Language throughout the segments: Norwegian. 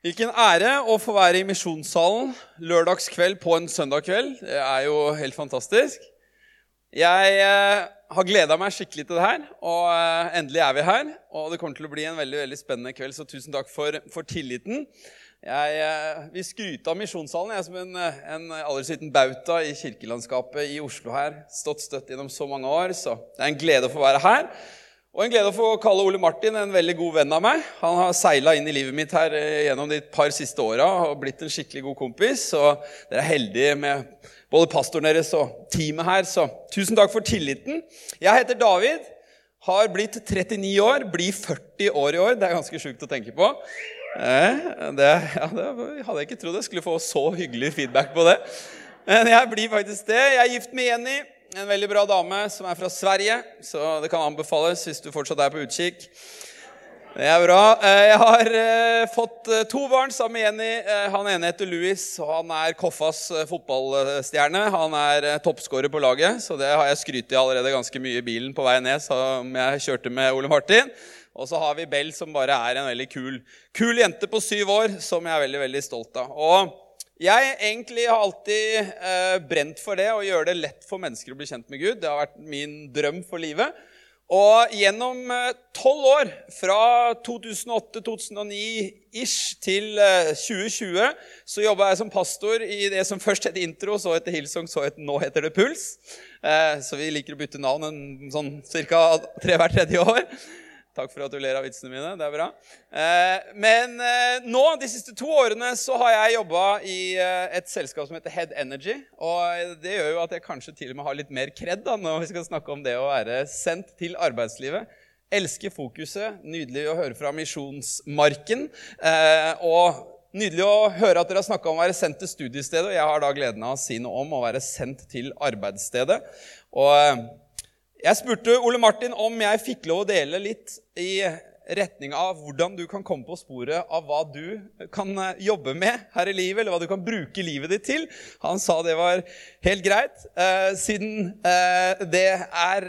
Hvilken ære å få være i misjonssalen lørdagskveld på en søndag kveld. Det er jo helt fantastisk. Jeg eh, har gleda meg skikkelig til det her, og eh, endelig er vi her. Og det kommer til å bli en veldig veldig spennende kveld, så tusen takk for, for tilliten. Jeg eh, vil skryte av misjonssalen jeg er som en, eh, en aller liten bauta i kirkelandskapet i Oslo her. Stått støtt gjennom så mange år, så det er en glede å få være her. Og en glede å få kalle Ole Martin en veldig god venn av meg. Han har seila inn i livet mitt her eh, gjennom de par siste åra og blitt en skikkelig god kompis. Og dere er heldige med både pastoren deres og teamet her, så tusen takk for tilliten. Jeg heter David, har blitt 39 år, blir 40 år i år. Det er ganske sjukt å tenke på. Eh, det, ja, det hadde jeg ikke trodd jeg skulle få så hyggelig feedback på det. Men jeg blir faktisk det. Jeg er gift med Jenny en veldig bra dame som er fra Sverige, så det kan anbefales hvis du fortsatt er på utkikk. Det er bra. Eh, jeg har eh, fått eh, to barn sammen med Jenny. Han ene heter Louis, og han er Koffas fotballstjerne. Han er toppskårer på laget, så det har jeg skrytt i allerede ganske mye i bilen på vei ned. som jeg kjørte med Ole Martin. Og så har vi Bell, som bare er en veldig kul, kul jente på syv år, som jeg er veldig, veldig stolt av. Og jeg egentlig har alltid eh, brent for det å gjøre det lett for mennesker å bli kjent med Gud. Det har vært min drøm for livet. Og gjennom eh, tolv eh, år, fra 2008-2009-ish til eh, 2020, så jobba jeg som pastor i det som først het Intro, så heter Hillsong, så het, nå heter det Puls. Eh, så vi liker å bytte navn en, sånn ca. tre hvert tredje år. Takk for at du ler av vitsene mine. Det er bra. Eh, men eh, nå, de siste to årene, så har jeg jobba i eh, et selskap som heter Head Energy. Og det gjør jo at jeg kanskje til og med har litt mer kred når vi skal snakke om det å være sendt til arbeidslivet. Elsker fokuset. Nydelig å høre fra misjonsmarken. Og Nydelig å høre at dere har snakka om å være sendt til studiestedet. og Jeg har da gleden av å si noe om å være sendt til arbeidsstedet. Og jeg spurte Ole Martin om jeg fikk lov å dele litt i retning av hvordan du kan komme på sporet av hva du kan eh, jobbe med her i livet, eller hva du kan bruke livet ditt til. Han sa det var helt greit, eh, siden eh, det er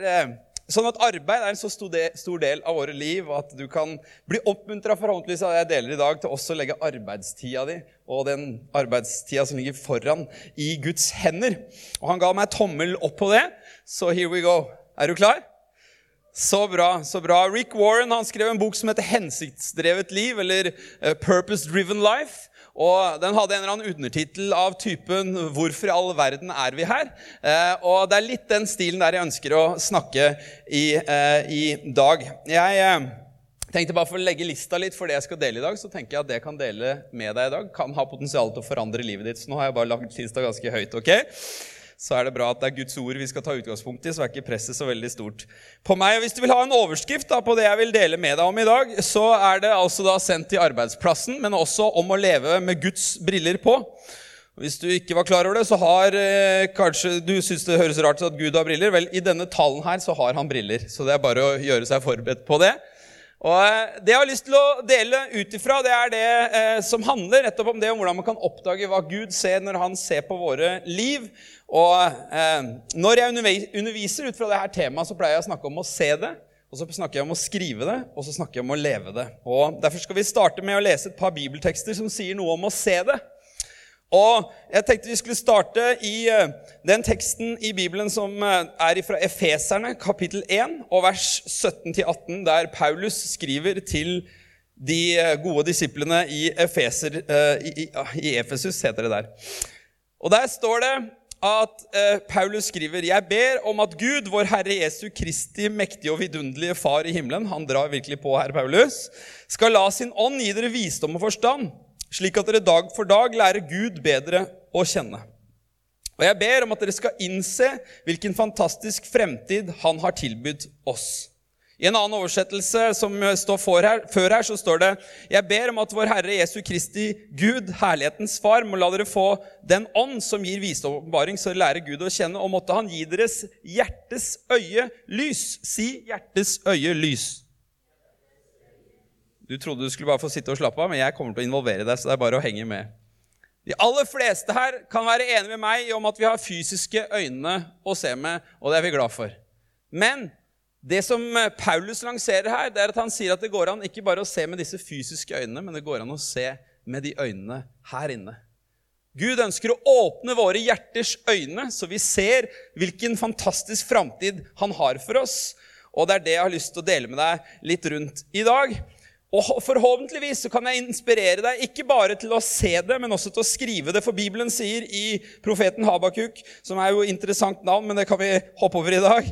sånn at arbeid er en så stor del av våre liv, og at du kan bli oppmuntra forhåpentligvis av det jeg deler i dag, til også å legge arbeidstida di og den arbeidstida som ligger foran, i Guds hender. Og han ga meg tommel opp på det, så here we go. Er du klar? Så bra. så bra. Rick Warren han skrev en bok som heter 'Hensiktsdrevet liv', eller uh, 'Purpose Driven Life'. Og Den hadde en eller annen undertittel av typen 'Hvorfor i all verden er vi her?' Uh, og Det er litt den stilen der jeg ønsker å snakke i, uh, i dag. Jeg tenkte bare For å legge lista litt for det jeg skal dele i dag, så tenker jeg at det jeg kan dele med deg i dag, kan ha potensial til å forandre livet ditt. Så nå har jeg bare lagt lista ganske høyt. ok? Så er det bra at det er Guds ord vi skal ta utgangspunkt i, så er ikke presset så veldig stort på meg. Og Hvis du vil ha en overskrift da, på det jeg vil dele med deg om i dag, så er det altså da sendt til arbeidsplassen, men også om å leve med Guds briller på. Hvis du ikke var klar over det, så har eh, kanskje du syns det høres rart at Gud har briller. Vel, i denne talen her så har han briller, så det er bare å gjøre seg forberedt på det. Og eh, Det jeg har lyst til å dele ut ifra, det er det eh, som handler nettopp om det om hvordan man kan oppdage hva Gud ser når han ser på våre liv. Og eh, Når jeg underviser ut fra dette temaet, så pleier jeg å snakke om å se det. Og så snakker jeg om å skrive det, og så snakker jeg om å leve det. Og Derfor skal vi starte med å lese et par bibeltekster som sier noe om å se det. Og Jeg tenkte vi skulle starte i uh, den teksten i Bibelen som uh, er fra Efeserne, kapittel 1, og vers 17-18, der Paulus skriver til de uh, gode disiplene i, Efeser, i, i, Efesus, heter det der. Og Der står det at eh, Paulus skriver Jeg ber om at Gud, vår Herre Jesu Kristi mektige og vidunderlige Far i himmelen Han drar virkelig på her, Paulus. Skal la sin ånd gi dere visdom og forstand, slik at dere dag for dag lærer Gud bedre å kjenne. Og jeg ber om at dere skal innse hvilken fantastisk fremtid Han har tilbudt oss. I en annen oversettelse som står her, før her, så står det Jeg ber om at vår Herre Jesu Kristi Gud, herlighetens Far, må la dere få den ånd som gir visdomsåpenbaring, så dere lærer Gud å kjenne, og måtte Han gi deres hjertes øye lys. Si hjertes øye lys. Du trodde du skulle bare få sitte og slappe av, men jeg kommer til å involvere deg, så det er bare å henge med. De aller fleste her kan være enige med meg om at vi har fysiske øyne å se med, og det er vi glad for. Men det som eh, Paulus lanserer her, det er at han sier at det går an ikke bare å se med disse fysiske øynene, men det går an å se med de øynene her inne. Gud ønsker å åpne våre hjerters øyne, så vi ser hvilken fantastisk framtid han har for oss. Og det er det jeg har lyst til å dele med deg litt rundt i dag. Og forhåpentligvis kan jeg inspirere deg ikke bare til å se det, men også til å skrive det. For Bibelen sier i profeten Habakuk, som er jo interessant navn, men det kan vi hoppe over i dag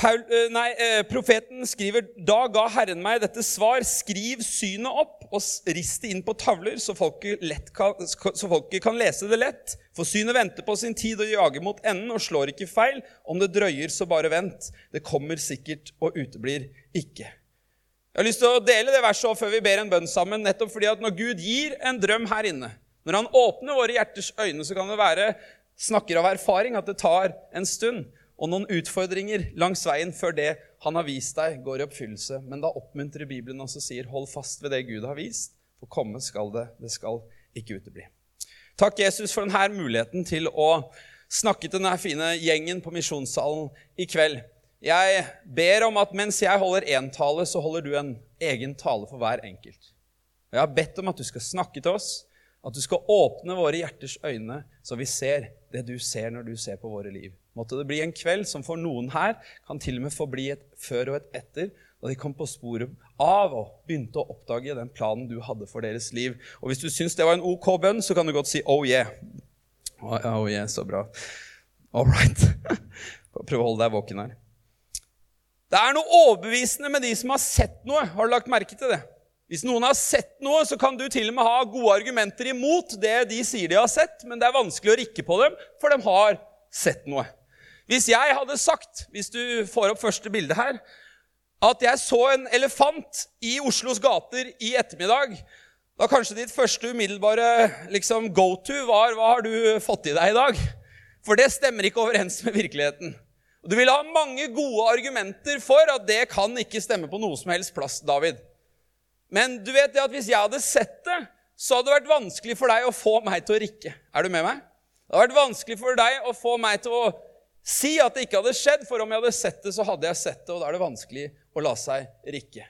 Paul, eh, nei, eh, Profeten skriver da ga Herren meg dette svar. Skriv synet opp og rist det inn på tavler, så folket, kan, så folket, kan, lese det lett. For synet venter på sin tid og jager mot enden og slår ikke feil. Om det drøyer, så bare vent. Det kommer sikkert og uteblir ikke. Jeg har lyst til å dele det verset før vi ber en bønn sammen. nettopp fordi at Når Gud gir en drøm her inne, når han åpner våre hjerters øyne, så kan det være snakker av erfaring at det tar en stund og noen utfordringer langs veien før det han har vist deg, går i oppfyllelse. Men da oppmuntrer Bibelen oss og sier, hold fast ved det Gud har vist, for komme skal det. Det skal ikke utebli. Takk, Jesus, for denne muligheten til å snakke til denne fine gjengen på misjonssalen i kveld. Jeg ber om at mens jeg holder én tale, så holder du en egen tale for hver enkelt. Jeg har bedt om at du skal snakke til oss, at du skal åpne våre hjerters øyne, så vi ser det du ser når du ser på våre liv. Måtte det bli en kveld som for noen her kan til og med få bli et før og et etter, da de kom på sporet av og begynte å oppdage den planen du hadde for deres liv. Og Hvis du syns det var en OK bønn, så kan du godt si 'oh yeah'. Oh, yeah, Så bra. All right. Prøv å holde deg våken her. Det er noe overbevisende med de som har sett noe. Har du lagt merke til det? Hvis noen har sett noe, så kan du til og med ha gode argumenter imot det de sier de har sett, men det er vanskelig å rikke på dem, for de har sett noe. Hvis jeg hadde sagt, hvis du får opp første bilde her, at jeg så en elefant i Oslos gater i ettermiddag, da kanskje ditt første umiddelbare liksom, go-to var 'Hva har du fått i deg i dag?' For det stemmer ikke overens med virkeligheten. Du vil ha mange gode argumenter for at det kan ikke stemme på noe som helst plass, David. Men du vet det at hvis jeg hadde sett det, så hadde det vært vanskelig for deg å få meg til å rikke. Er du med meg? Det hadde vært vanskelig for deg å få meg til å Si at det ikke hadde skjedd, for om jeg hadde sett det, så hadde jeg sett det, og da er det vanskelig å la seg rikke.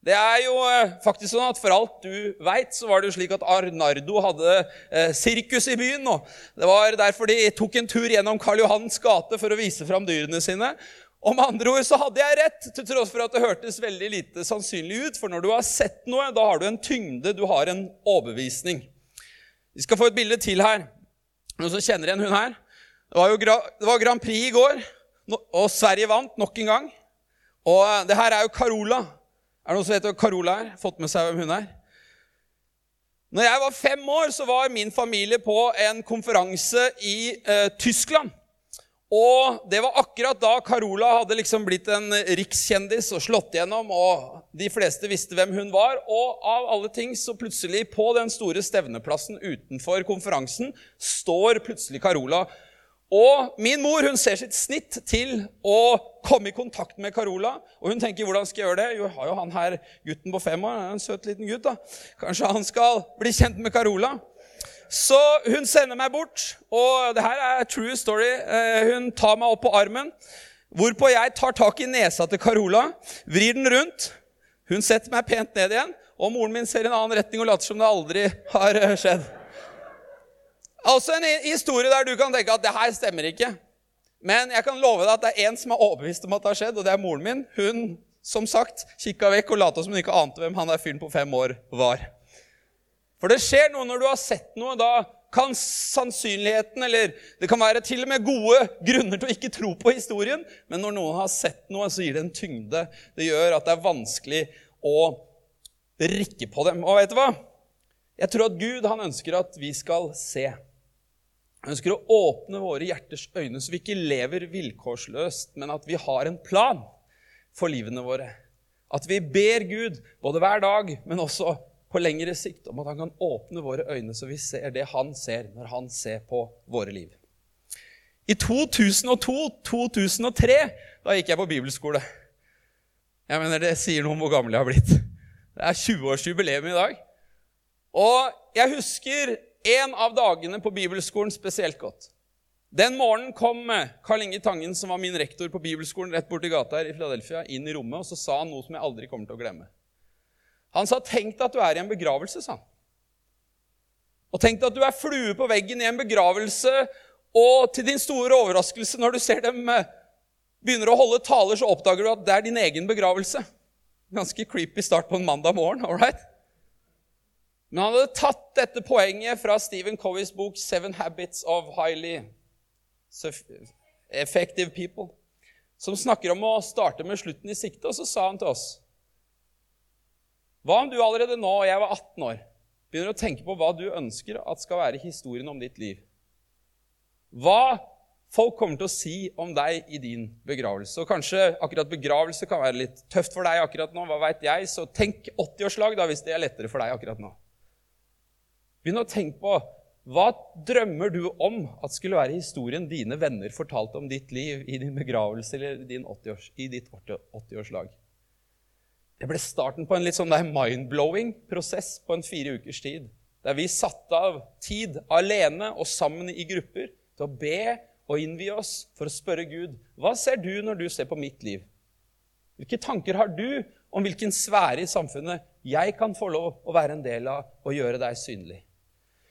Det er jo eh, faktisk sånn at For alt du veit, så var det jo slik at Arnardo hadde eh, sirkus i byen. og Det var derfor de tok en tur gjennom Karl Johans gate for å vise fram dyrene sine. Og med andre ord så hadde jeg rett, til tross for at det hørtes veldig lite sannsynlig ut. For når du har sett noe, da har du en tyngde, du har en overbevisning. Vi skal få et bilde til her. Noen som kjenner igjen hun her? Det var jo det var Grand Prix i går, og Sverige vant nok en gang. Og eh, det her er jo Carola. Er det noen som vet hva Carola er? Fått med seg hvem hun er? Når jeg var fem år, så var min familie på en konferanse i eh, Tyskland. Og det var akkurat da Carola hadde liksom blitt en rikskjendis og slått gjennom, og de fleste visste hvem hun var. Og av alle ting så plutselig, på den store stevneplassen utenfor konferansen, står plutselig Carola og min mor hun ser sitt snitt til å komme i kontakt med Carola. Og hun tenker hvordan skal jeg gjøre det? Jo, jeg har jo han her gutten på fem år. En søt liten gutt. da. Kanskje han skal bli kjent med Carola? Så hun sender meg bort, og det her er true story. Eh, hun tar meg opp på armen, hvorpå jeg tar tak i nesa til Carola, vrir den rundt. Hun setter meg pent ned igjen, og moren min ser i en annen retning og later som det aldri har eh, skjedd. Altså en historie der du kan tenke at det her stemmer ikke. Men jeg kan love deg at det er en som er overbevist om at det har skjedd, og det er moren min. Hun som sagt, kikka vekk og lot som hun ikke ante hvem han der fyren på fem år var. For det skjer noe når du har sett noe. Da kan sannsynligheten, eller det kan være til og med gode grunner til å ikke tro på historien, men når noen har sett noe, så gir det en tyngde. Det gjør at det er vanskelig å rikke på dem. Og vet du hva? Jeg tror at Gud han ønsker at vi skal se. Jeg ønsker å åpne våre hjerters øyne, så vi ikke lever vilkårsløst, men at vi har en plan for livene våre. At vi ber Gud, både hver dag, men også på lengre sikt, om at han kan åpne våre øyne, så vi ser det han ser når han ser på våre liv. I 2002-2003 da gikk jeg på bibelskole. Jeg mener, Det sier noe om hvor gammel jeg har blitt. Det er 20-årsjubileum i dag. Og jeg husker en av dagene på bibelskolen spesielt godt. Den morgenen kom Karl Inge Tangen, som var min rektor på bibelskolen rett borti gata her i Philadelphia, inn i rommet, og så sa han noe som jeg aldri kommer til å glemme. Han sa, 'Tenk deg at du er i en begravelse', sa han. Og tenk deg at du er flue på veggen i en begravelse, og til din store overraskelse, når du ser dem eh, begynner å holde taler, så oppdager du at det er din egen begravelse. Ganske creepy start på en mandag morgen. all right? Men han hadde tatt dette poenget fra Stephen Coveys bok 'Seven Habits of Highly Effective People', som snakker om å starte med slutten i sikte. Og så sa han til oss Hva om du allerede nå, og jeg var 18 år, begynner å tenke på hva du ønsker at skal være historien om ditt liv? Hva folk kommer til å si om deg i din begravelse. Og kanskje akkurat begravelse kan være litt tøft for deg akkurat nå. hva vet jeg, Så tenk 80-årslag da, hvis det er lettere for deg akkurat nå. Begynn å tenke på hva drømmer du om at skulle være historien dine venner fortalte om ditt liv i din begravelse eller din 80 -års, i ditt 80-årslag? Det ble starten på en litt sånn mind-blowing prosess på en fire ukers tid. Der vi satte av tid alene og sammen i grupper til å be og innvie oss for å spørre Gud hva ser du når du ser på mitt liv. Hvilke tanker har du om hvilken sfære i samfunnet jeg kan få lov å være en del av og gjøre deg synlig?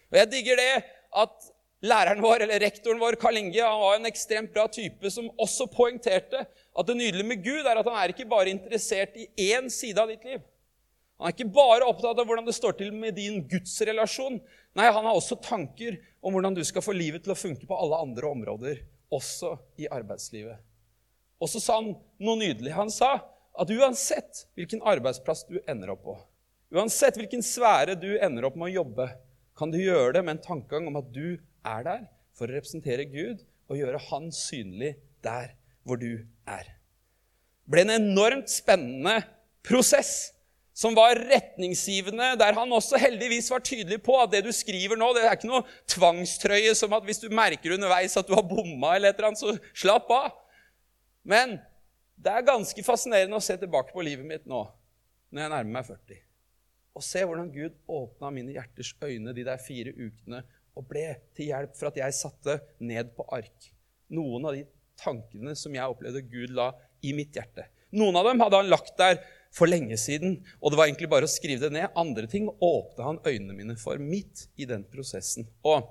Og Jeg digger det at læreren vår, eller rektoren vår, Karl Inge, han var en ekstremt bra type som også poengterte at det nydelige med Gud er at han er ikke bare interessert i én side av ditt liv. Han er ikke bare opptatt av hvordan det står til med din gudsrelasjon. Nei, han har også tanker om hvordan du skal få livet til å funke på alle andre områder, også i arbeidslivet. Og så sa han noe nydelig. Han sa at uansett hvilken arbeidsplass du ender opp på, uansett hvilken sfære du ender opp med å jobbe, kan du gjøre det med en tankegang om at du er der for å representere Gud og gjøre Han synlig der hvor du er. Det ble en enormt spennende prosess som var retningsgivende, der han også heldigvis var tydelig på at det du skriver nå, det er ikke noe tvangstrøye som at hvis du merker underveis at du har bomma, eller et eller annet, så slapp av. Men det er ganske fascinerende å se tilbake på livet mitt nå, når jeg nærmer meg 40. Og se hvordan Gud åpna mine hjerters øyne de der fire ukene og ble til hjelp for at jeg satte ned på ark noen av de tankene som jeg opplevde Gud la i mitt hjerte. Noen av dem hadde han lagt der for lenge siden, og det var egentlig bare å skrive det ned. Andre ting åpna han øynene mine for midt i den prosessen. Og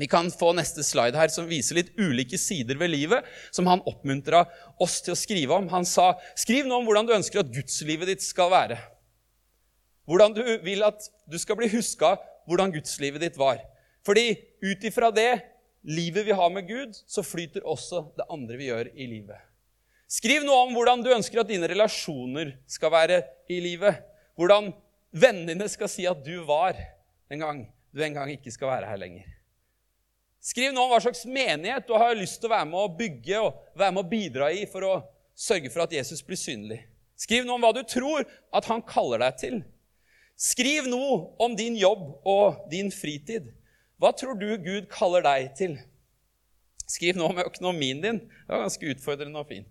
vi kan få neste slide her, som viser litt ulike sider ved livet som han oppmuntra oss til å skrive om. Han sa, 'Skriv nå om hvordan du ønsker at gudslivet ditt skal være.' Hvordan du vil at du skal bli huska hvordan gudslivet ditt var. Fordi ut ifra det livet vi har med Gud, så flyter også det andre vi gjør i livet. Skriv noe om hvordan du ønsker at dine relasjoner skal være i livet. Hvordan vennene dine skal si at du var en gang du en gang ikke skal være her lenger. Skriv noe om hva slags menighet du har lyst til å være med å bygge og være med å bidra i for å sørge for at Jesus blir synlig. Skriv noe om hva du tror at han kaller deg til. Skriv noe om din jobb og din fritid. Hva tror du Gud kaller deg til? Skriv noe om økonomien din. Det var ganske utfordrende og fint.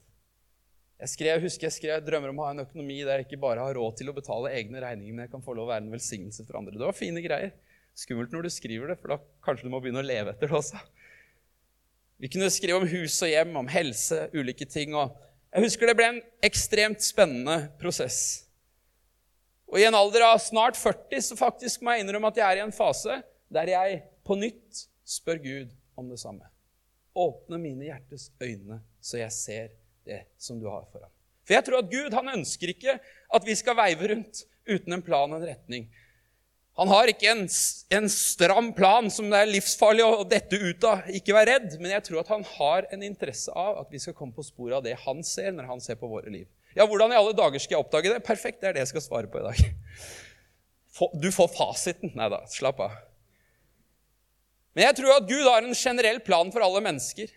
Jeg, skrev, jeg husker jeg skrev drømmer om å ha en økonomi der jeg ikke bare har råd til å betale egne regninger, men jeg kan få lov å være en velsignelse for andre. Det var fine greier. Skummelt når du skriver det, for da kanskje du må begynne å leve etter det også. Vi kunne skrive om hus og hjem, om helse, ulike ting. og Jeg husker det ble en ekstremt spennende prosess. Og i en alder av snart 40 så faktisk må jeg innrømme at jeg er i en fase der jeg på nytt spør Gud om det samme. Åpne mine hjertes øyne, så jeg ser det som du har foran. For jeg tror at Gud han ønsker ikke at vi skal veive rundt uten en plan og en retning. Han har ikke en, en stram plan som det er livsfarlig å dette ut av. Ikke vær redd. Men jeg tror at han har en interesse av at vi skal komme på sporet av det han ser når han ser på våre liv. Ja, Hvordan i alle dager skal jeg oppdage det? Perfekt, det er det jeg skal svare på i dag. Du får fasiten. Nei da, slapp av. Men jeg tror at Gud har en generell plan for alle mennesker.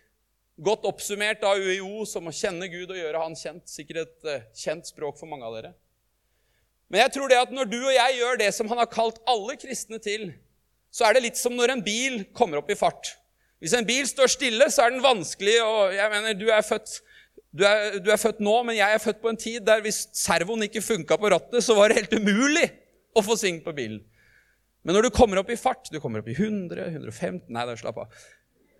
Godt oppsummert av UiO som å kjenne Gud og gjøre Han kjent. Sikkert et uh, kjent språk for mange av dere. Men jeg tror det at når du og jeg gjør det som han har kalt alle kristne til, så er det litt som når en bil kommer opp i fart. Hvis en bil står stille, så er den vanskelig og jeg mener, du er, født, du, er, du er født nå, men jeg er født på en tid der hvis servoen ikke funka på rattet, så var det helt umulig å få sving på bilen. Men når du kommer opp i fart, du kommer opp i 100, 115 Nei, da slapp av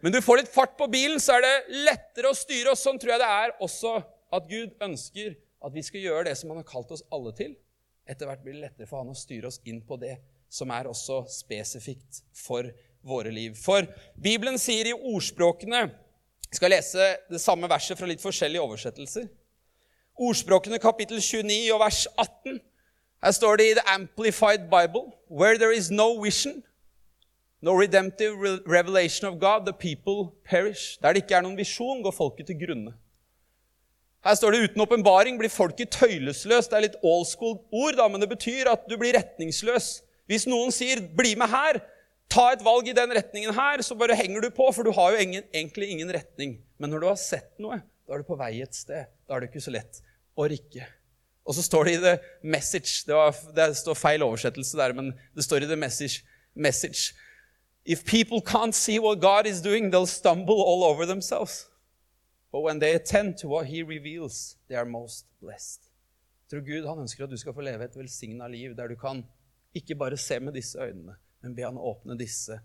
men du får litt fart på bilen, så er det lettere å styre. Og sånn tror jeg det er også at Gud ønsker at vi skal gjøre det som han har kalt oss alle til. etter hvert blir det lettere for han å styre oss inn på det som er også spesifikt for våre liv. For Bibelen sier i ordspråkene Jeg skal lese det samme verset fra litt forskjellige oversettelser. Ordspråkene kapittel 29 og vers 18. Her står det i The Amplified Bible Where there is no vision, no redemptive revelation of God, the people perish. Der det ikke er noen visjon, går folket til grunne. Her står det uten åpenbaring blir folket tøylesløst. Det er litt old school ord, da, men det betyr at du blir retningsløs. Hvis noen sier 'bli med her', ta et valg i den retningen her, så bare henger du på, for du har jo ingen, egentlig ingen retning. Men når du har sett noe, da er du på vei et sted. Da er det ikke så lett å rikke. Og så står det i the message Det, var, det står feil oversettelse der, men det står i the message, message If people can't see what God is doing, they'll stumble all over themselves. But when they attend to what he reveals, they are most blessed. Jeg tror Gud han ønsker at du skal få leve et velsigna liv der du kan ikke bare se med disse øynene, men be han åpne disse,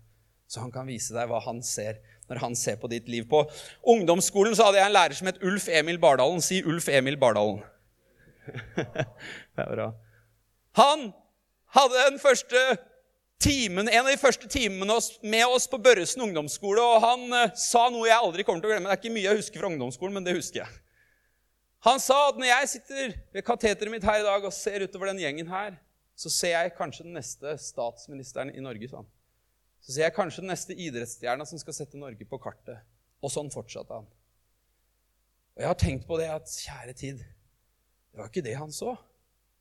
så han kan vise deg hva han ser når han ser på ditt liv. På ungdomsskolen så hadde jeg en lærer som het Ulf Emil Bardalen. Si Ulf Emil Bardalen. det er bra. Han hadde den første timen, en av de første timene med oss på Børresen ungdomsskole, og han uh, sa noe jeg aldri kommer til å glemme. Det er ikke mye jeg husker fra ungdomsskolen, men det husker jeg. Han sa at når jeg sitter ved kateteret mitt her i dag og ser utover den gjengen her, så ser jeg kanskje den neste statsministeren i Norge. sånn. Så ser jeg kanskje den neste idrettsstjerna som skal sette Norge på kartet. Og sånn fortsatte han. Og jeg har tenkt på det at kjære tid, det var ikke det han så.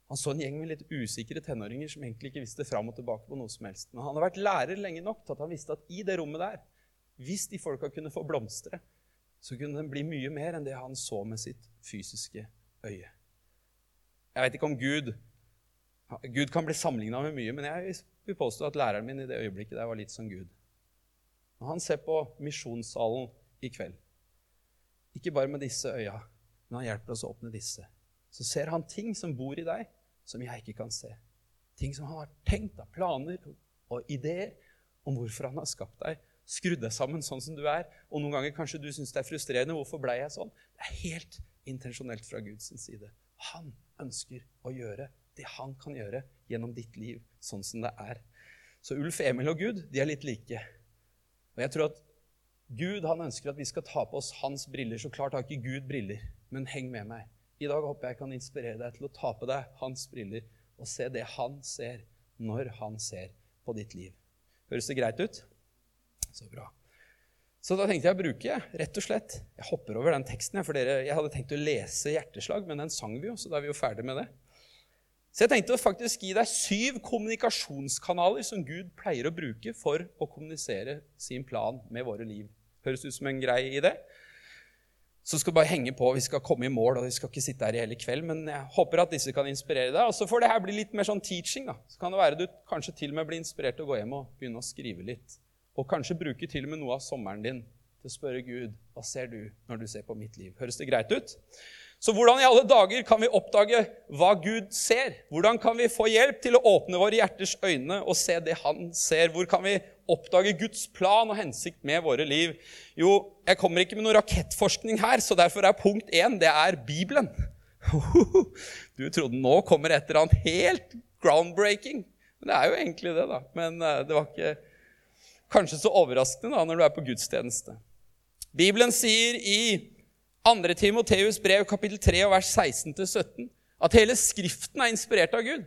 Han så en gjeng med litt usikre tenåringer som egentlig ikke visste fram og tilbake på noe som helst. Men han har vært lærer lenge nok til at han visste at i det rommet der, hvis de folka kunne få blomstre, så kunne den bli mye mer enn det han så med sitt fysiske øye. Jeg vet ikke om Gud Gud kan bli sammenligna med mye, men jeg vil påstå at læreren min i det øyeblikket der var litt som Gud. Når han ser på misjonssalen i kveld, ikke bare med disse øya, men han hjelper oss å åpne disse, så ser han ting som bor i deg, som jeg ikke kan se. Ting som han har tenkt av planer og ideer om hvorfor han har skapt deg, skrudd deg sammen sånn som du er. Og noen ganger kanskje du syns det er frustrerende. Hvorfor blei jeg sånn? Det er helt intensjonelt fra Guds side. Han ønsker å gjøre det han kan gjøre gjennom ditt liv sånn som det er. Så Ulf Emil og Gud de er litt like. Og jeg tror at Gud han ønsker at vi skal ta på oss hans briller. Så klart har ikke Gud briller, men heng med meg. I dag håper jeg kan inspirere deg til å ta på deg hans briller og se det han ser, når han ser på ditt liv. Høres det greit ut? Så bra. Så da tenkte jeg å bruke rett og slett Jeg hopper over den teksten. for dere, Jeg hadde tenkt å lese hjerteslag, men den sang vi jo, så da er vi jo ferdig med det. Så jeg tenkte å faktisk gi deg syv kommunikasjonskanaler som Gud pleier å bruke for å kommunisere sin plan med våre liv. Høres ut som en grei idé? Så skal du bare henge på. Vi skal komme i mål, og vi skal ikke sitte her i hele kveld. Men jeg håper at disse kan inspirere deg. Og så får det her bli litt mer sånn teaching. da. Så kan det være du kanskje til og med blir inspirert til å gå hjem og begynne å skrive litt. Og kanskje bruke til og med noe av sommeren din til å spørre Gud hva ser du når du ser på mitt liv. Høres det greit ut? Så hvordan i alle dager kan vi oppdage hva Gud ser? Hvordan kan vi få hjelp til å åpne våre hjerters øyne og se det Han ser? Hvor kan vi oppdage Guds plan og hensikt med våre liv? Jo, jeg kommer ikke med noe rakettforskning her, så derfor er punkt én det er Bibelen. Du trodde nå kommer et eller annet helt groundbreaking. Men det er jo egentlig det, da. Men eh, det var ikke kanskje så overraskende da når du er på gudstjeneste. Bibelen sier i 2. Timoteus brev kapittel 3 vers 16-17 at hele Skriften er inspirert av Gud.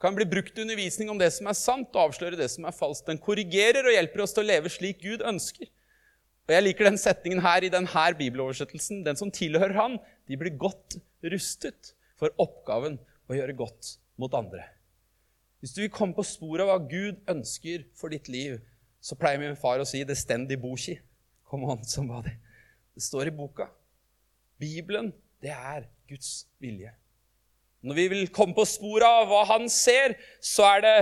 Kan bli brukt i undervisning om det som er sant, og avsløre det som er falskt. Den korrigerer og hjelper oss til å leve slik Gud ønsker. Og Jeg liker den setningen her i denne bibeloversettelsen. Den som tilhører Han, de blir godt rustet for oppgaven å gjøre godt mot andre. Hvis du vil komme på sporet av hva Gud ønsker for ditt liv, så pleier min far å si 'det stend i boki'. Kom var det. Det står i boka. Bibelen, det er Guds vilje. Når vi vil komme på sporet av hva han ser, så er det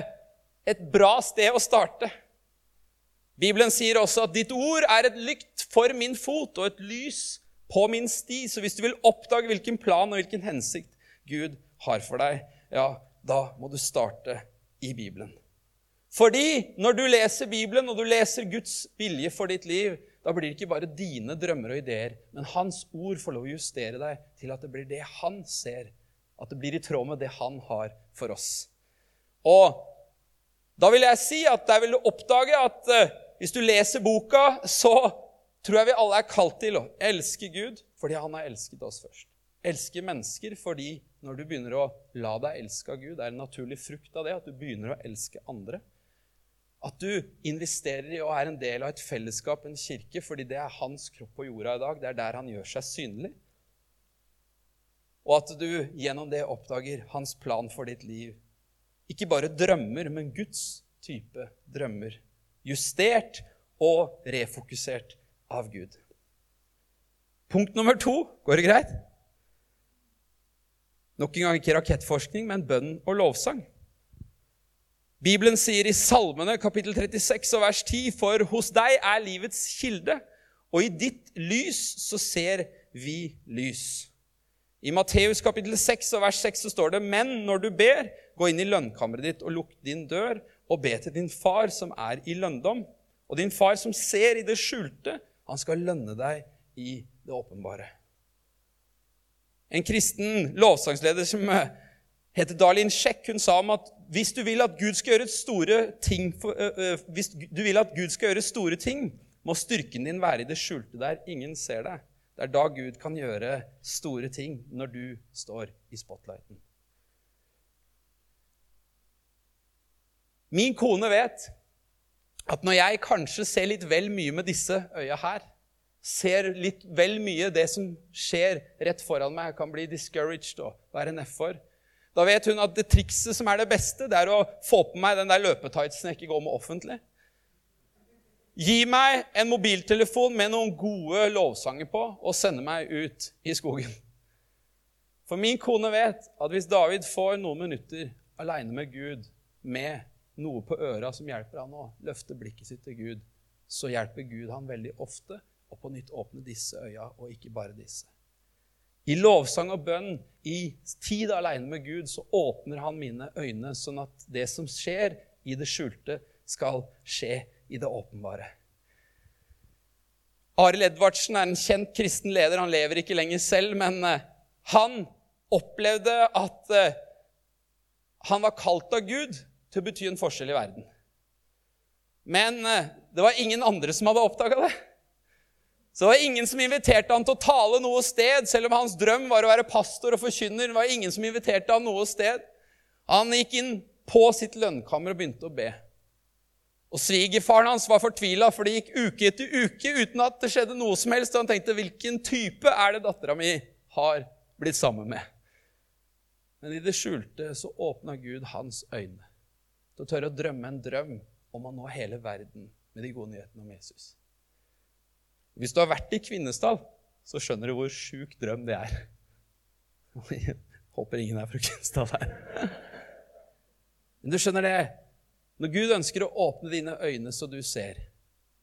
et bra sted å starte. Bibelen sier også at ditt ord er et lykt for min fot og et lys på min sti. Så hvis du vil oppdage hvilken plan og hvilken hensikt Gud har for deg, ja, da må du starte i Bibelen. Fordi når du leser Bibelen, og du leser Guds vilje for ditt liv, da blir det ikke bare dine drømmer og ideer, men hans ord får lov å justere deg til at det blir det han ser At det blir i tråd med det han har for oss. Og da vil jeg si at der vil du oppdage at uh, hvis du leser boka, så tror jeg vi alle er kalt til å elske Gud fordi han har elsket oss først. Elske mennesker fordi når du begynner å la deg elske av Gud, det er en naturlig frukt av det at du begynner å elske andre. At du investerer i og er en del av et fellesskap, en kirke, fordi det er hans kropp på jorda i dag. Det er der han gjør seg synlig. Og at du gjennom det oppdager hans plan for ditt liv. Ikke bare drømmer, men Guds type drømmer. Justert og refokusert av Gud. Punkt nummer to. Går det greit? Nok en gang ikke rakettforskning, men bønn og lovsang. Bibelen sier i Salmene kapittel 36 og vers 10.: For hos deg er livets kilde, og i ditt lys så ser vi lys. I Matteus kapittel 6 og vers 6 så står det.: Men når du ber, gå inn i lønnkammeret ditt og lukk din dør, og be til din far som er i lønndom. Og din far som ser i det skjulte, han skal lønne deg i det åpenbare. En kristen lovsangsleder som eh, heter Darlin Sjekk. hun sa om at hvis du vil at Gud skal gjøre store ting, for, øh, hvis du vil at Gud skal gjøre store ting, må styrken din være i det skjulte der ingen ser deg. Det er da Gud kan gjøre store ting, når du står i spotlighten. Min kone vet at når jeg kanskje ser litt vel mye med disse øya her, ser litt vel mye det som skjer rett foran meg. Jeg kan bli discouraged og være nedfor. Da vet hun at det trikset som er det beste, det er å få på meg den der løpetightsen jeg ikke går med offentlig. Gi meg en mobiltelefon med noen gode lovsanger på, og sende meg ut i skogen. For min kone vet at hvis David får noen minutter aleine med Gud, med noe på øra som hjelper han å løfte blikket sitt til Gud, så hjelper Gud han veldig ofte og på nytt åpne disse øya, og ikke bare disse. I lovsang og bønn, i tid aleine med Gud, så åpner han mine øyne, sånn at det som skjer i det skjulte, skal skje i det åpenbare. Arild Edvardsen er en kjent kristen leder. Han lever ikke lenger selv, men eh, han opplevde at eh, han var kalt av Gud til å bety en forskjell i verden. Men eh, det var ingen andre som hadde oppdaga det. Så det var ingen som inviterte han til å tale noe sted, selv om hans drøm var å være pastor og forkynner. Det var ingen som inviterte han noe sted. Han gikk inn på sitt lønnkammer og begynte å be. Og Svigerfaren hans var fortvila, for det gikk uke etter uke uten at det skjedde noe som helst. Og han tenkte hvilken type er det dattera mi har blitt sammen med? Men i det skjulte så åpna Gud hans øyne til å tørre å drømme en drøm om å nå hele verden med de gode nyhetene om Jesus. Hvis du har vært i Kvinesdal, så skjønner du hvor sjuk drøm det er. Jeg håper ingen er fra Kvinesdal her. Men du skjønner det, når Gud ønsker å åpne dine øyne så du ser,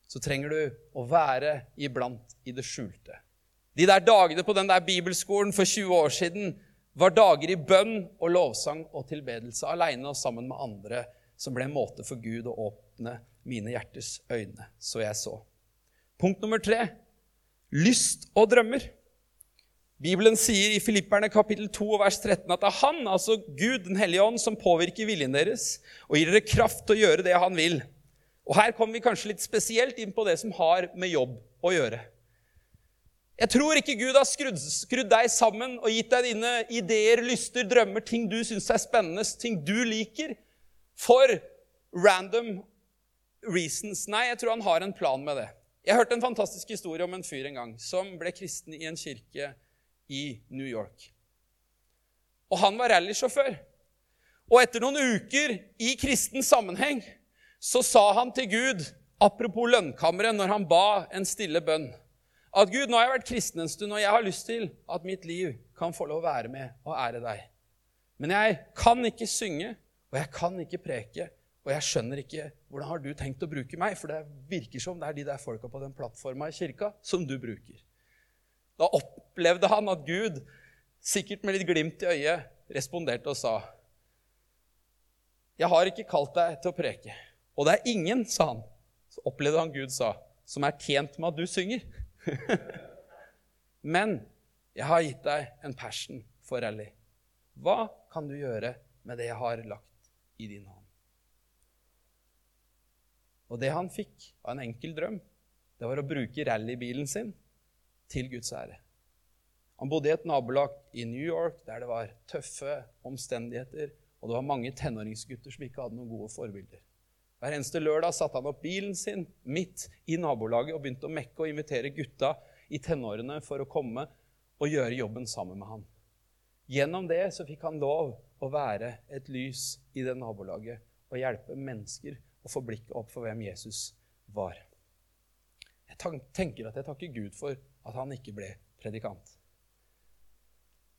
så trenger du å være iblant i det skjulte. De der dagene på den der bibelskolen for 20 år siden var dager i bønn og lovsang og tilbedelse, aleine og sammen med andre, som ble en måte for Gud å åpne mine hjertes øyne, så jeg så. Punkt nummer tre lyst og drømmer. Bibelen sier i Filipperne kapittel 2 vers 13 at det er Han, altså Gud, Den hellige ånd, som påvirker viljen deres og gir dere kraft til å gjøre det Han vil. Og Her kommer vi kanskje litt spesielt inn på det som har med jobb å gjøre. Jeg tror ikke Gud har skrudd, skrudd deg sammen og gitt deg dine ideer, lyster, drømmer, ting du syns er spennende, ting du liker, for random reasons. Nei, jeg tror han har en plan med det. Jeg hørte en fantastisk historie om en fyr en gang som ble kristen i en kirke i New York. Og han var rallysjåfør. Og etter noen uker i kristen sammenheng så sa han til Gud, apropos lønnkammeret, når han ba en stille bønn, at Gud, nå har jeg vært kristen en stund, og jeg har lyst til at mitt liv kan få lov å være med og ære deg. Men jeg kan ikke synge, og jeg kan ikke preke, og jeg skjønner ikke hvordan har du tenkt å bruke meg, for det virker som det er de der folka på den plattforma i kirka som du bruker. Da opplevde han at Gud, sikkert med litt glimt i øyet, responderte og sa Jeg har ikke kalt deg til å preke. Og det er ingen, sa han, så opplevde han Gud sa, som er tjent med at du synger. Men jeg har gitt deg en passion for rally. Hva kan du gjøre med det jeg har lagt i din hånd? Og det han fikk av en enkel drøm, det var å bruke rallybilen sin til Guds ære. Han bodde i et nabolag i New York der det var tøffe omstendigheter, og det var mange tenåringsgutter som ikke hadde noen gode forbilder. Hver eneste lørdag satte han opp bilen sin midt i nabolaget og begynte å mekke og invitere gutta i tenårene for å komme og gjøre jobben sammen med han. Gjennom det så fikk han lov å være et lys i det nabolaget og hjelpe mennesker å få blikket opp for hvem Jesus var. Jeg tenker at jeg takker Gud for at han ikke ble predikant.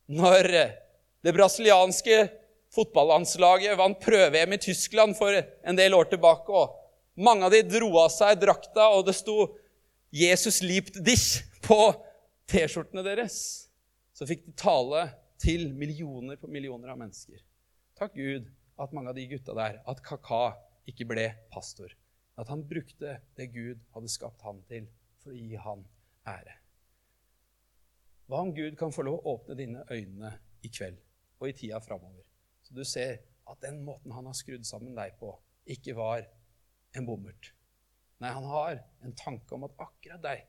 Når det brasilianske fotballandslaget vant prøve-EM i Tyskland for en del år tilbake. og Mange av de dro av seg drakta, og det sto 'Jesus liebt dich' på T-skjortene deres. Så fikk de tale til millioner på millioner av mennesker. Takk Gud at mange av de gutta der, at Kaka ikke ble pastor. At han brukte det Gud hadde skapt han til, for å gi han ære. Hva om Gud kan få lov å åpne dine øyne i kveld og i tida framover? Så du ser at den måten han har skrudd sammen deg på, ikke var en bommert. Nei, han har en tanke om at akkurat deg,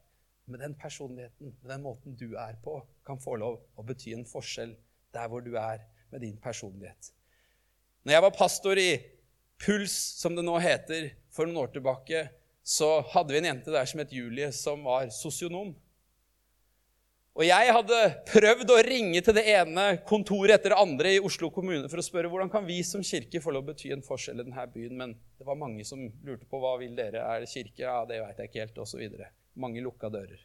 med den personligheten, med den måten du er på, kan få lov å bety en forskjell der hvor du er med din personlighet. Når jeg var pastor i Puls, som det nå heter, for noen år tilbake, så hadde vi en jente der som het Julie, som var sosionom. Og jeg hadde prøvd å ringe til det ene kontoret etter det andre i Oslo kommune for å spørre hvordan kan vi som kirke få lov å bety en forskjell i denne byen. Men det var mange som lurte på hva vil dere Er det kirke. Ja, det veit jeg ikke helt, osv. Mange lukka dører.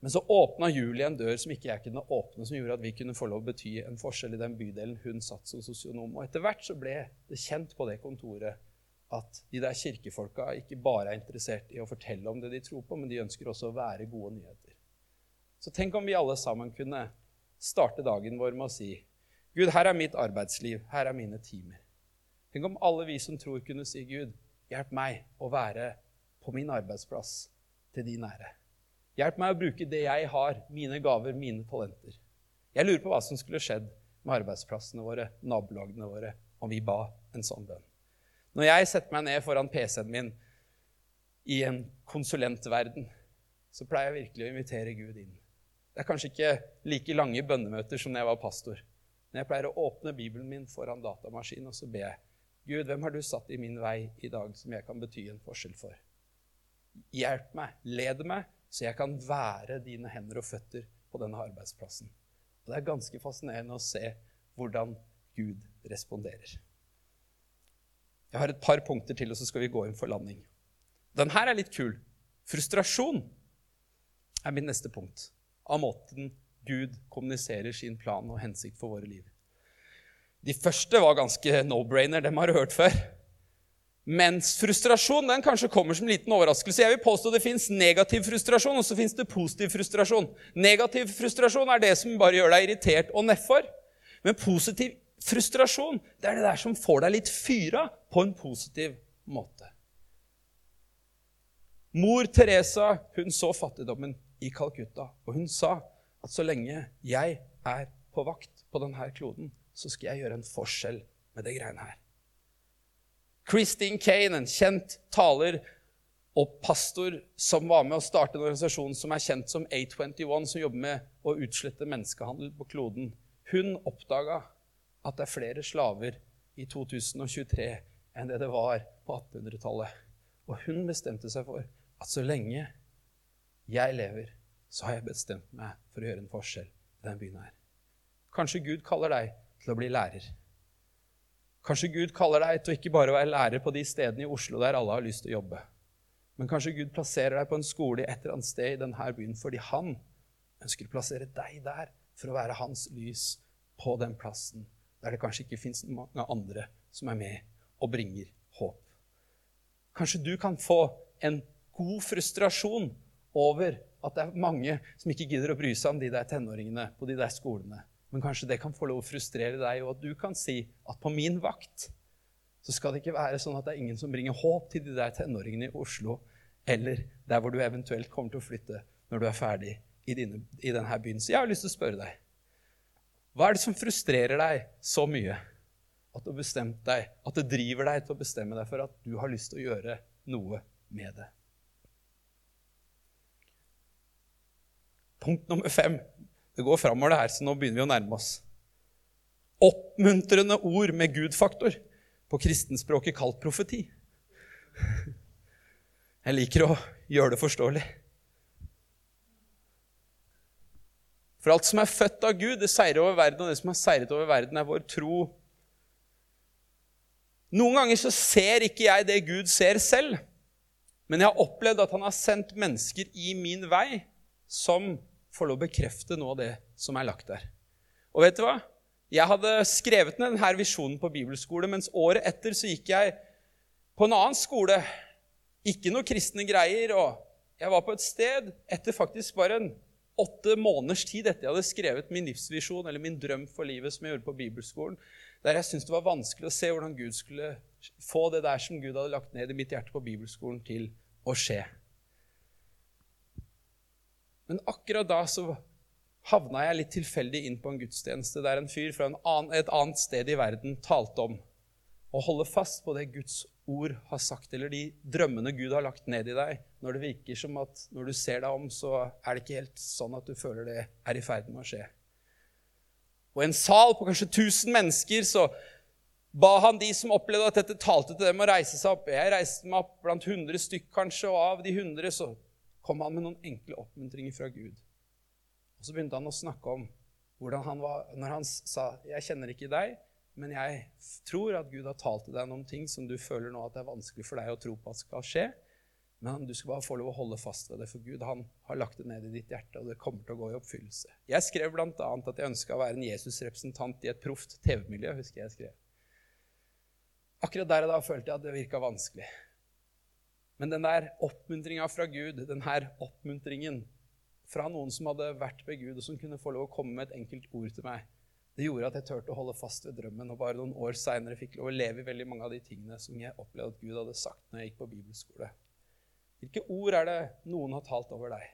Men så åpna Julie en dør som ikke jeg kunne åpne, som gjorde at vi kunne få lov å bety en forskjell i den bydelen hun satt som sosionom. Og etter hvert så ble det kjent på det kontoret at de der kirkefolka ikke bare er interessert i å fortelle om det de tror på, men de ønsker også å være gode nyheter. Så tenk om vi alle sammen kunne starte dagen vår med å si Gud, her er mitt arbeidsliv, her er mine timer. Tenk om alle vi som tror, kunne si Gud, hjelp meg å være på min arbeidsplass til din ære. Hjelp meg å bruke det jeg har, mine gaver, mine talenter. Jeg lurer på hva som skulle skjedd med arbeidsplassene våre, nabolagene våre, om vi ba en sånn bønn. Når jeg setter meg ned foran PC-en min i en konsulentverden, så pleier jeg virkelig å invitere Gud inn. Det er kanskje ikke like lange bønnemøter som da jeg var pastor. Men jeg pleier å åpne Bibelen min foran datamaskinen og så ber jeg Gud, hvem har du satt i min vei i dag som jeg kan bety en forskjell for? Hjelp meg, led meg, så jeg kan være dine hender og føtter på denne arbeidsplassen. Og Det er ganske fascinerende å se hvordan Gud responderer. Jeg har et par punkter til, og så skal vi gå inn for landing. Den her er litt kul. Frustrasjon er mitt neste punkt av måten Gud kommuniserer sin plan og hensikt for våre liv. De første var ganske no-brainer. Dem har du hørt før. Mens frustrasjon den kanskje kommer som en liten overraskelse. Jeg vil påstå Det fins negativ frustrasjon, og så fins det positiv frustrasjon. Negativ frustrasjon er det som bare gjør deg irritert og nedfor. Men positiv frustrasjon det er det der som får deg litt fyra på en positiv måte. Mor Teresa hun så fattigdommen i Calcutta. Og hun sa at så lenge jeg er på vakt på denne kloden, så skal jeg gjøre en forskjell med det greiene her. Christine Kane, en kjent taler og pastor som var med å starte en organisasjon som er kjent som A21, som jobber med å utslette menneskehandel på kloden, hun oppdaga at det er flere slaver i 2023 enn det det var på 1800-tallet. Og hun bestemte seg for at så lenge jeg lever, så har jeg bestemt meg for å gjøre en forskjell i denne byen her. Kanskje Gud kaller deg til å bli lærer. Kanskje Gud kaller deg til å ikke bare være lærer på de stedene i Oslo der alle har lyst til å jobbe. Men kanskje Gud plasserer deg på en skole et eller annet sted i denne byen fordi han ønsker å plassere deg der for å være hans lys på den plassen der det kanskje ikke fins mange andre som er med og bringer håp. Kanskje du kan få en god frustrasjon over at det er mange som ikke gidder å bry seg om de der tenåringene på de der skolene. Men kanskje det kan få lov å frustrere deg, og at du kan si at på min vakt så skal det ikke være sånn at det er ingen som bringer håp til de der tenåringene i Oslo, eller der hvor du eventuelt kommer til å flytte når du er ferdig i, dine, i denne byen. Så jeg har lyst til å spørre deg Hva er det som frustrerer deg så mye at du deg, at det driver deg til å bestemme deg for at du har lyst til å gjøre noe med det? Punkt nummer fem. Det går framover, det her, så nå begynner vi å nærme oss. Oppmuntrende ord med Gud-faktor. På kristenspråket kalt profeti. Jeg liker å gjøre det forståelig. For alt som er født av Gud, det seirer over verden, og det som har seiret over verden, er vår tro. Noen ganger så ser ikke jeg det Gud ser selv, men jeg har opplevd at han har sendt mennesker i min vei som får lov å bekrefte noe av det som er lagt der. Og vet du hva? Jeg hadde skrevet ned denne visjonen på bibelskole, mens året etter så gikk jeg på en annen skole. Ikke noe kristne greier. og Jeg var på et sted etter faktisk bare en åtte måneders tid etter jeg hadde skrevet min livsvisjon eller min drøm for livet, som jeg gjorde på bibelskolen, der jeg syntes det var vanskelig å se hvordan Gud skulle få det der som Gud hadde lagt ned i mitt hjerte på bibelskolen, til å skje. Men akkurat da så havna jeg litt tilfeldig inn på en gudstjeneste der en fyr fra en annen, et annet sted i verden talte om å holde fast på det Guds ord har sagt, eller de drømmene Gud har lagt ned i deg, når det virker som at når du ser deg om, så er det ikke helt sånn at du føler det er i ferd med å skje. Og i en sal på kanskje 1000 mennesker så ba han de som opplevde at dette talte til dem, å reise seg opp. Jeg reiste meg opp blant 100 stykk, kanskje, og av de 100 så kom han med noen enkle oppmuntringer fra Gud. Og så begynte han å snakke om hvordan han var Når han sa 'Jeg kjenner ikke deg', men jeg tror at Gud har talt til deg noen ting som du føler nå at det er vanskelig for deg å tro på at skal skje. Men du skal bare få lov å holde fast ved det, for Gud han har lagt det ned i ditt hjerte, og det kommer til å gå i oppfyllelse. Jeg skrev bl.a. at jeg ønska å være en Jesus-representant i et proft TV-miljø. husker jeg skrev. Akkurat der og da følte jeg at det virka vanskelig. Men den der oppmuntringa fra Gud, den her oppmuntringen fra noen som hadde vært ved Gud, og som kunne få lov å komme med et enkelt ord til meg, det gjorde at jeg turte å holde fast ved drømmen, og bare noen år seinere fikk lov å leve i veldig mange av de tingene som jeg opplevde at Gud hadde sagt når jeg gikk på bibelskole. Hvilke ord er det noen har talt over deg?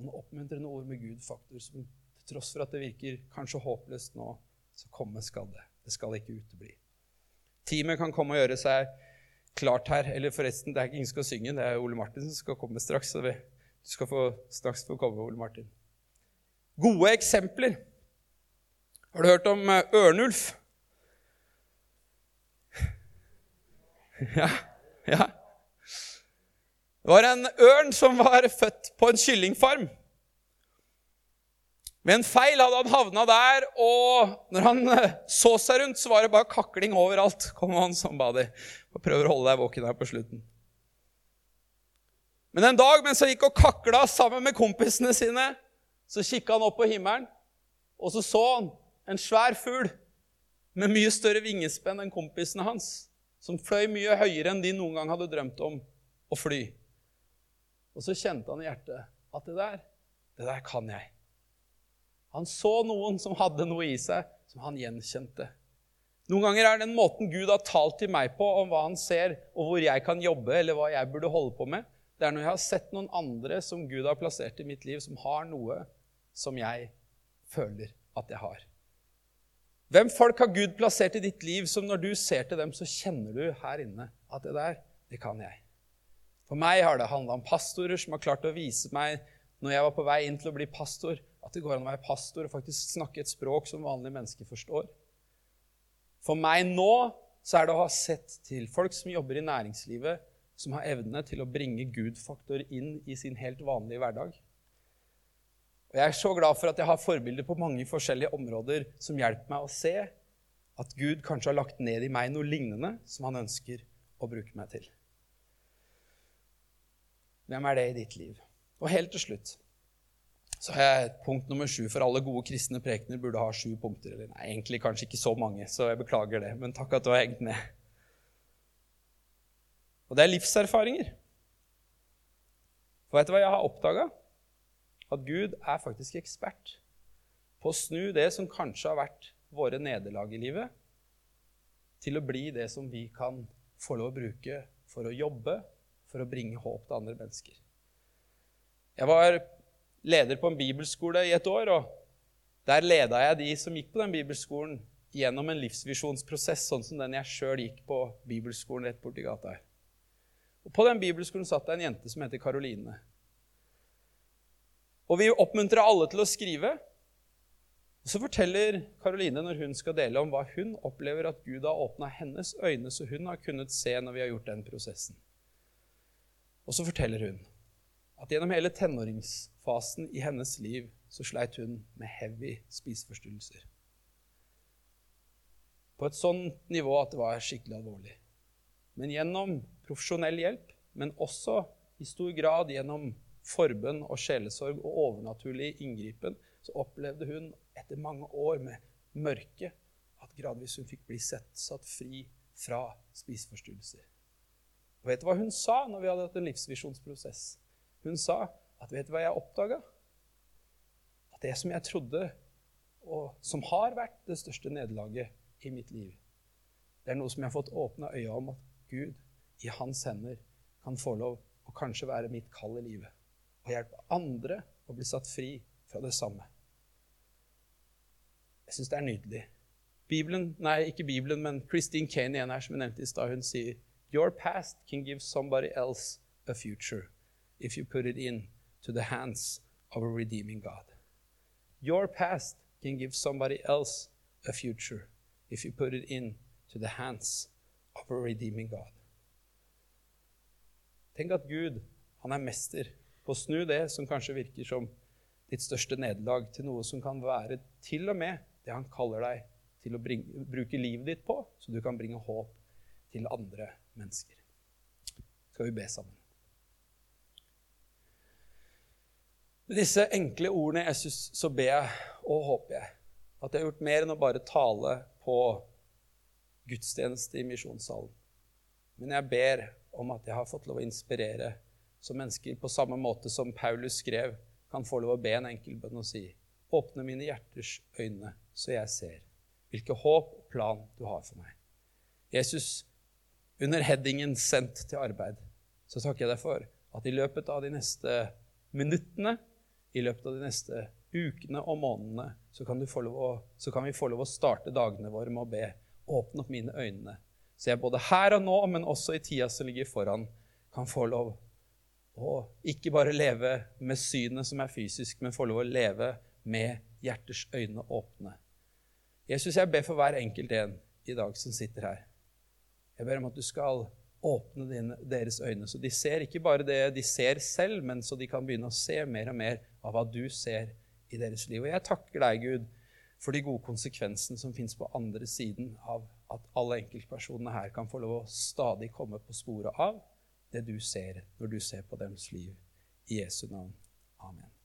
Noen oppmuntrende ord med Gud, faktor, som til tross for at det virker kanskje håpløst nå, så komme skal det. Det skal ikke utebli. Teamet kan komme og gjøre seg klart her. Eller forresten, det er ikke ingen som skal synge, det er Ole Martin som skal komme straks. så du skal få, straks få komme, Ole Martin. Gode eksempler. Har du hørt om eh, Ørnulf? Ja, ja. Det var en ørn som var født på en kyllingfarm. Ved en feil hadde han havna der, og når han eh, så seg rundt, så var det bare kakling overalt. Kom han som bader. Og prøver å holde deg våken her på slutten. Men en dag mens han gikk og kakla sammen med kompisene sine, så kikka han opp på himmelen, og så så han en svær fugl med mye større vingespenn enn kompisene hans, som fløy mye høyere enn de noen gang hadde drømt om å fly. Og så kjente han i hjertet at det der, det der kan jeg. Han så noen som hadde noe i seg som han gjenkjente. Noen ganger er den måten Gud har talt til meg på om hva han ser, og hvor jeg kan jobbe, eller hva jeg burde holde på med, det er når jeg har sett noen andre som Gud har plassert i mitt liv, som har noe som jeg føler at jeg har. Hvem folk har Gud plassert i ditt liv som når du ser til dem, så kjenner du her inne at det der, det kan jeg. For meg har det handla om pastorer som har klart å vise meg når jeg var på vei inn til å bli pastor, at det går an å være pastor og faktisk snakke et språk som vanlige mennesker forstår. For meg nå så er det å ha sett til folk som jobber i næringslivet, som har evne til å bringe Gud-faktor inn i sin helt vanlige hverdag. Og Jeg er så glad for at jeg har forbilder på mange forskjellige områder som hjelper meg å se at Gud kanskje har lagt ned i meg noe lignende som han ønsker å bruke meg til. Hvem er det i ditt liv? Og helt til slutt så har jeg punkt nummer sju, for alle gode kristne prekener burde ha sju punkter. Eller nei, egentlig kanskje ikke så mange, så jeg beklager det, men takk at du har hengt med. Og det er livserfaringer. For vet du hva jeg har oppdaga? at Gud er faktisk ekspert på å snu det som kanskje har vært våre nederlag i livet, til å bli det som vi kan få lov å bruke for å jobbe, for å bringe håp til andre mennesker. Jeg var leder på en bibelskole i et år, og Der leda jeg de som gikk på den bibelskolen, gjennom en livsvisjonsprosess, sånn som den jeg sjøl gikk på bibelskolen rett borti gata her. Og På den bibelskolen satt det en jente som heter Karoline. Og vi oppmuntrer alle til å skrive. Og Så forteller Karoline når hun skal dele om hva hun opplever at Gud har åpna hennes øyne, så hun har kunnet se når vi har gjort den prosessen. Og så forteller hun at gjennom hele tenåringsfasen i hennes liv så sleit hun med heavy spiseforstyrrelser. På et sånt nivå at det var skikkelig alvorlig. Men gjennom profesjonell hjelp, men også i stor grad gjennom forbønn og sjelesorg og overnaturlig inngripen, så opplevde hun etter mange år med mørke at gradvis hun fikk bli sett, satt fri fra spiseforstyrrelser. Og vet du hva hun sa når vi hadde hatt en livsvisjonsprosess? Hun sa at vet du hva jeg oppdaga? At det som jeg trodde, og som har vært det største nederlaget i mitt liv, det er noe som jeg har fått åpna øya om at Gud i hans hender kan få lov å kanskje være mitt kall i livet. Og hjelpe andre å bli satt fri fra det samme. Jeg syns det er nydelig. Bibelen, nei, ikke Bibelen, men Christine Kane igjen her, som jeg nevnte i stad, hun sier Your past can give somebody else a future if you put it in to the hands of a redeeming God. Your past can give somebody else a future if you put it in to the hands of a redeeming God. Tenk at Gud, han er mester på å snu det som kanskje virker som ditt største nederlag, til noe som kan være til og med det han kaller deg til å bringe, bruke livet ditt på, så du kan bringe håp til andre mennesker. Skal vi be sammen? Med disse enkle ordene Jesus, så ber jeg og håper jeg at jeg har gjort mer enn å bare tale på gudstjeneste i misjonssalen. Men jeg ber om at jeg har fått lov å inspirere så mennesker på samme måte som Paulus skrev, kan få lov å be en enkel bønn og si Åpne mine hjerters øyne, så jeg ser hvilke håp og plan du har for meg. Jesus, under headingen 'sendt til arbeid', så takker jeg deg for at i løpet av de neste minuttene, i løpet av de neste ukene og månedene, så kan, å, så kan vi få lov å starte dagene våre med å be åpne opp mine øyne, så jeg både her og nå, men også i tida som ligger foran, kan få lov å ikke bare leve med synet som er fysisk, men få lov å leve med hjerters øyne åpne. Jesus, jeg ber for hver enkelt en i dag som sitter her. Jeg ber om at du skal åpne dine, deres øyne, så de ser ikke bare det de ser selv, men så de kan begynne å se mer og mer av hva du ser i deres liv. Og jeg takker deg, Gud, for de gode konsekvensene som fins på andre siden av at alle enkeltpersonene her kan få lov å stadig komme på sporet av det du ser når du ser på deres liv. I Jesu navn. Amen.